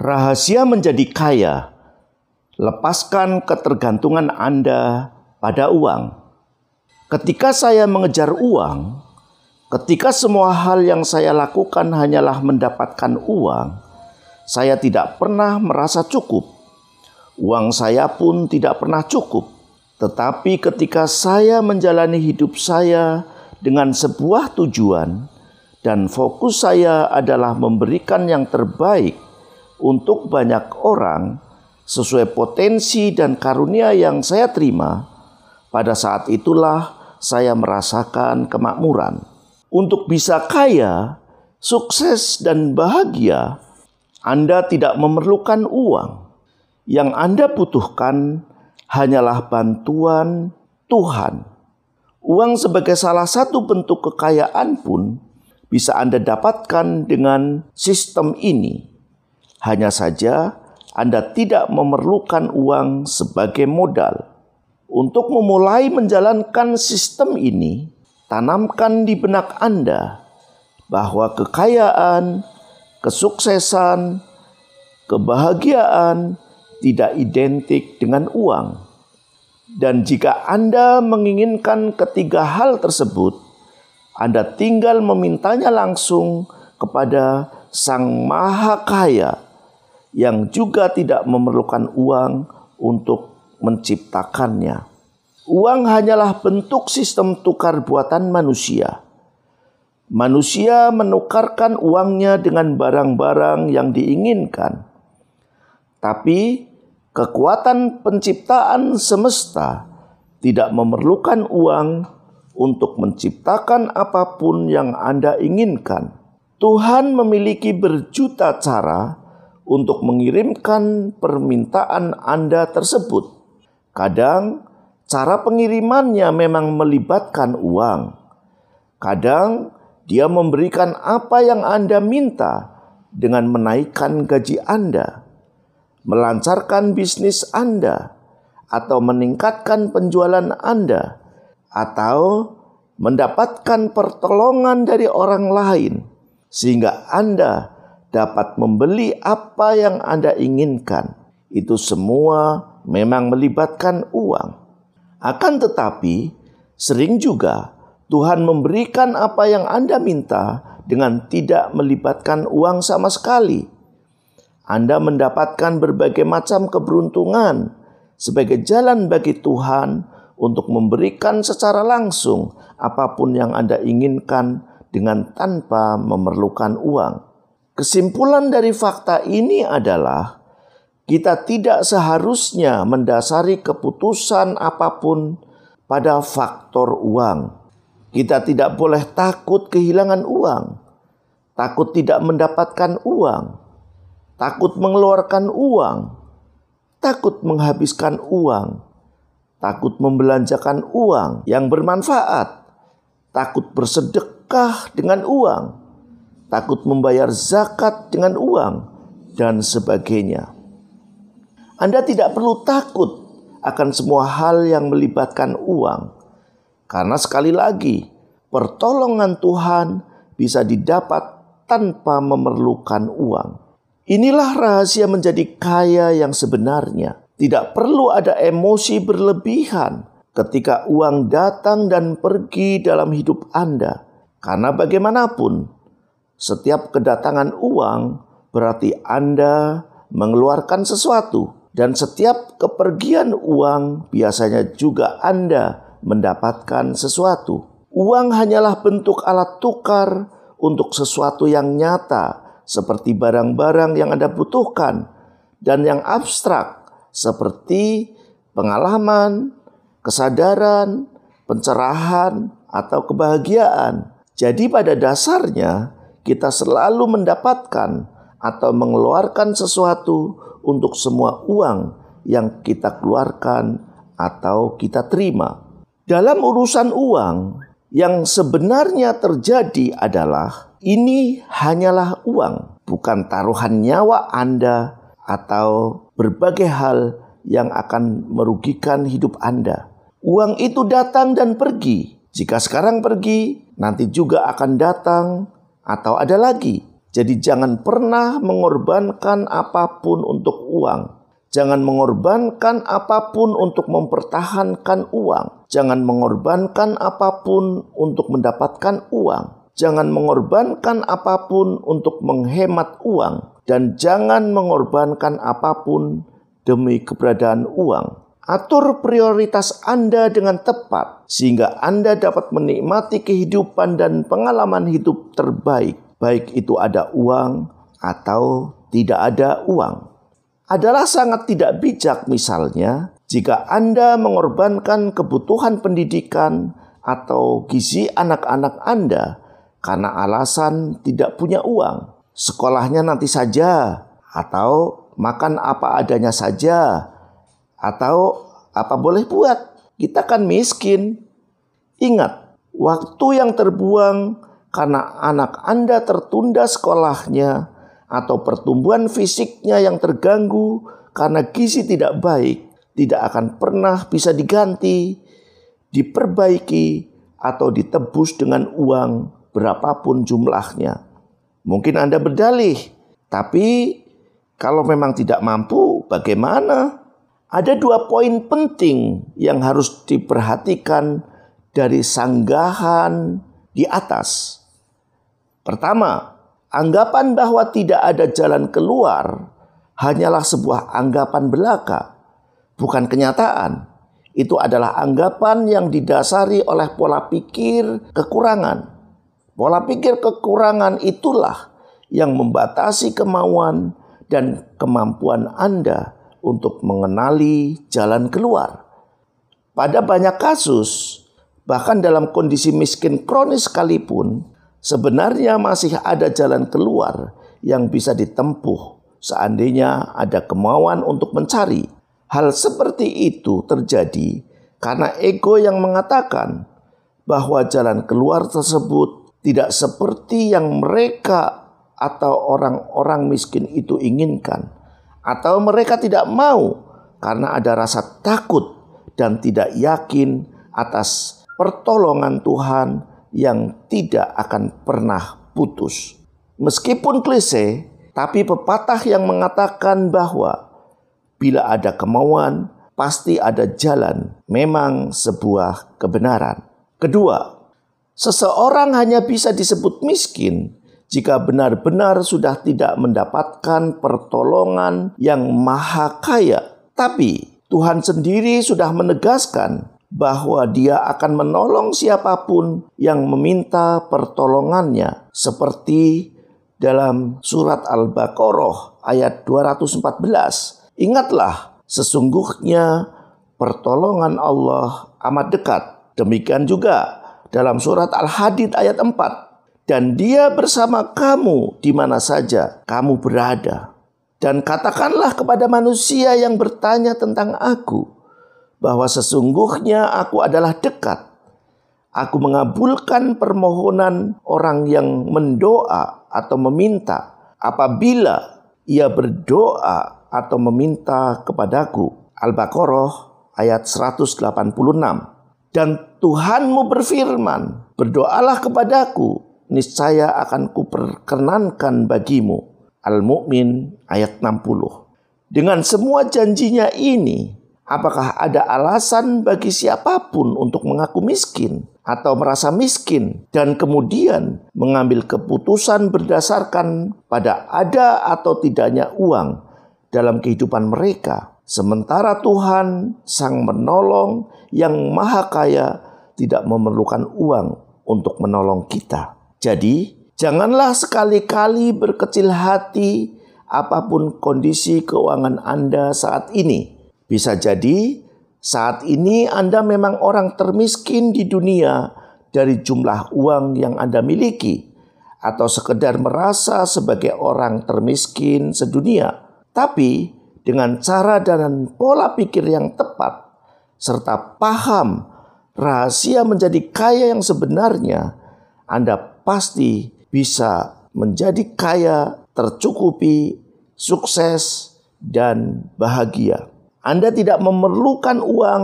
Rahasia menjadi kaya. Lepaskan ketergantungan Anda pada uang. Ketika saya mengejar uang, ketika semua hal yang saya lakukan hanyalah mendapatkan uang, saya tidak pernah merasa cukup. Uang saya pun tidak pernah cukup. Tetapi ketika saya menjalani hidup saya dengan sebuah tujuan, dan fokus saya adalah memberikan yang terbaik untuk banyak orang sesuai potensi dan karunia yang saya terima, pada saat itulah saya merasakan kemakmuran. Untuk bisa kaya, sukses, dan bahagia, Anda tidak memerlukan uang. Yang Anda butuhkan hanyalah bantuan Tuhan. Uang sebagai salah satu bentuk kekayaan pun bisa Anda dapatkan dengan sistem ini. Hanya saja Anda tidak memerlukan uang sebagai modal. Untuk memulai menjalankan sistem ini, tanamkan di benak Anda bahwa kekayaan, kesuksesan, kebahagiaan tidak identik dengan uang. Dan jika Anda menginginkan ketiga hal tersebut, Anda tinggal memintanya langsung kepada Sang Maha Kaya yang juga tidak memerlukan uang untuk menciptakannya. Uang hanyalah bentuk sistem tukar buatan manusia. Manusia menukarkan uangnya dengan barang-barang yang diinginkan. Tapi kekuatan penciptaan semesta tidak memerlukan uang untuk menciptakan apa pun yang Anda inginkan. Tuhan memiliki berjuta cara untuk mengirimkan permintaan Anda tersebut. Kadang cara pengirimannya memang melibatkan uang. Kadang dia memberikan apa yang Anda minta dengan menaikkan gaji Anda, melancarkan bisnis Anda, atau meningkatkan penjualan Anda, atau mendapatkan pertolongan dari orang lain, sehingga Anda dapat membeli apa yang Anda inginkan. Itu semua memang melibatkan uang. Akan tetapi, sering juga Tuhan memberikan apa yang Anda minta dengan tidak melibatkan uang sama sekali. Anda mendapatkan berbagai macam keberuntungan sebagai jalan bagi Tuhan untuk memberikan secara langsung apa pun yang Anda inginkan dengan tanpa memerlukan uang. Kesimpulan dari fakta ini adalah kita tidak seharusnya mendasari keputusan apa pun pada faktor uang. Kita tidak boleh takut kehilangan uang, takut tidak mendapatkan uang, takut mengeluarkan uang, takut menghabiskan uang, takut membelanjakan uang yang bermanfaat, takut bersedekah dengan uang takut membayar zakat dengan uang, dan sebagainya. Anda tidak perlu takut akan semua hal yang melibatkan uang, karena sekali lagi, pertolongan Tuhan bisa didapat tanpa memerlukan uang. Inilah rahasia menjadi kaya yang sebenarnya. Tidak perlu ada emosi berlebihan ketika uang datang dan pergi dalam hidup Anda, karena bagaimanapun setiap kedatangan uang berarti Anda mengeluarkan sesuatu, dan setiap kepergian uang biasanya juga Anda mendapatkan sesuatu. Uang hanyalah bentuk alat tukar untuk sesuatu yang nyata, seperti barang-barang yang Anda butuhkan, dan yang abstrak, seperti pengalaman, kesadaran, pencerahan, atau kebahagiaan. Jadi, pada dasarnya, kita selalu mendapatkan atau mengeluarkan sesuatu untuk semua uang yang kita keluarkan atau kita terima. Dalam urusan uang, yang sebenarnya terjadi adalah ini hanyalah uang, bukan taruhan nyawa Anda atau berbagai hal yang akan merugikan hidup Anda. Uang itu datang dan pergi. Jika sekarang pergi, nanti juga akan datang atau ada lagi. Jadi jangan pernah mengorbankan apa pun untuk uang. Jangan mengorbankan apa pun untuk mempertahankan uang. Jangan mengorbankan apa pun untuk mendapatkan uang. Jangan mengorbankan apa pun untuk menghemat uang. Dan jangan mengorbankan apa pun demi keberadaan uang. Atur prioritas Anda dengan tepat, sehingga Anda dapat menikmati kehidupan dan pengalaman hidup terbaik baik itu ada uang atau tidak ada uang. Adalah sangat tidak bijak misalnya jika Anda mengorbankan kebutuhan pendidikan atau gizi anak-anak Anda karena alasan tidak punya uang. Sekolahnya nanti saja atau makan apa adanya saja atau apa boleh buat. Kita kan miskin. Ingat, waktu yang terbuang karena anak Anda tertunda sekolahnya atau pertumbuhan fisiknya yang terganggu karena gizi tidak baik, tidak akan pernah bisa diganti, diperbaiki, atau ditebus dengan uang berapapun jumlahnya. Mungkin Anda berdalih, tapi kalau memang tidak mampu, bagaimana? Ada dua poin penting yang harus diperhatikan dari sanggahan di atas. Pertama, anggapan bahwa tidak ada jalan keluar hanyalah sebuah anggapan belaka, bukan kenyataan. Itu adalah anggapan yang didasari oleh pola pikir kekurangan. Pola pikir kekurangan itulah yang membatasi kemauan dan kemampuan Anda untuk mengenali jalan keluar. Pada banyak kasus, bahkan dalam kondisi miskin kronis sekalipun, sebenarnya masih ada jalan keluar yang bisa ditempuh seandainya ada kemauan untuk mencari. Hal seperti itu terjadi karena ego yang mengatakan bahwa jalan keluar tersebut tidak seperti yang mereka atau orang-orang miskin itu inginkan, atau mereka tidak mau karena ada rasa takut dan tidak yakin atas pertolongan Tuhan yang tidak akan pernah putus. Meskipun klise, tapi pepatah yang mengatakan bahwa bila ada kemauan, pasti ada jalan, memang sebuah kebenaran. Kedua, seseorang hanya bisa disebut miskin jika benar-benar sudah tidak mendapatkan pertolongan yang maha kaya. Tapi Tuhan sendiri sudah menegaskan bahwa dia akan menolong siapa pun yang meminta pertolongannya seperti dalam surat Al-Baqarah ayat 214. Ingatlah sesungguhnya pertolongan Allah amat dekat. Demikian juga dalam surat Al-Hadid ayat 4. Dan dia bersama kamu di mana saja kamu berada. Dan katakanlah kepada manusia yang bertanya tentang aku, bahwa sesungguhnya aku adalah dekat. Aku mengabulkan permohonan orang yang mendoa atau meminta apabila ia berdoa atau meminta kepadaku. Al-Baqarah ayat 186. Dan Tuhanmu berfirman, berdoalah kepadaku, niscaya akan kuperkenankan bagimu. Al-Mu'min ayat 60. Dengan semua janjinya ini, Apakah ada alasan bagi siapa pun untuk mengaku miskin atau merasa miskin dan kemudian mengambil keputusan berdasarkan pada ada atau tidaknya uang dalam kehidupan mereka, sementara Tuhan, Sang Menolong yang Maha Kaya, tidak memerlukan uang untuk menolong kita? Jadi, janganlah sekali-kali berkecil hati apa pun kondisi keuangan Anda saat ini bisa jadi saat ini Anda memang orang termiskin di dunia dari jumlah uang yang Anda miliki atau sekedar merasa sebagai orang termiskin sedunia. Tapi dengan cara dan pola pikir yang tepat serta paham rahasia menjadi kaya yang sebenarnya, Anda pasti bisa menjadi kaya, tercukupi, sukses, dan bahagia. Anda tidak memerlukan uang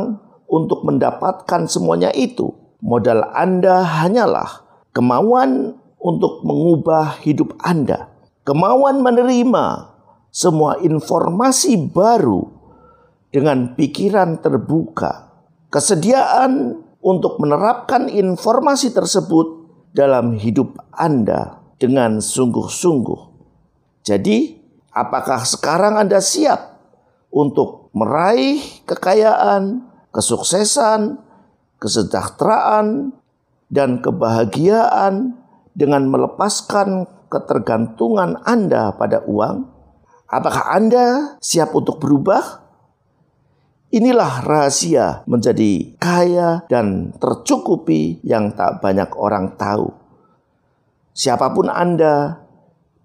untuk mendapatkan semuanya itu. Modal Anda hanyalah kemauan untuk mengubah hidup Anda. kemauan menerima semua informasi baru dengan pikiran terbuka, kesediaan untuk menerapkan informasi tersebut dalam hidup Anda dengan sungguh-sungguh. Jadi, apakah sekarang Anda siap untuk meraih kekayaan, kesuksesan, kesejahteraan, dan kebahagiaan dengan melepaskan ketergantungan Anda pada uang? Apakah Anda siap untuk berubah? Inilah rahasia menjadi kaya dan tercukupi yang tak banyak orang tahu. Siapa pun Anda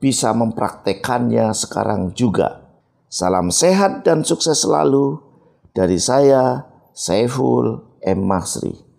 bisa mempraktekannya sekarang juga. Salam sehat dan sukses selalu dari saya, Saiful M. Masri.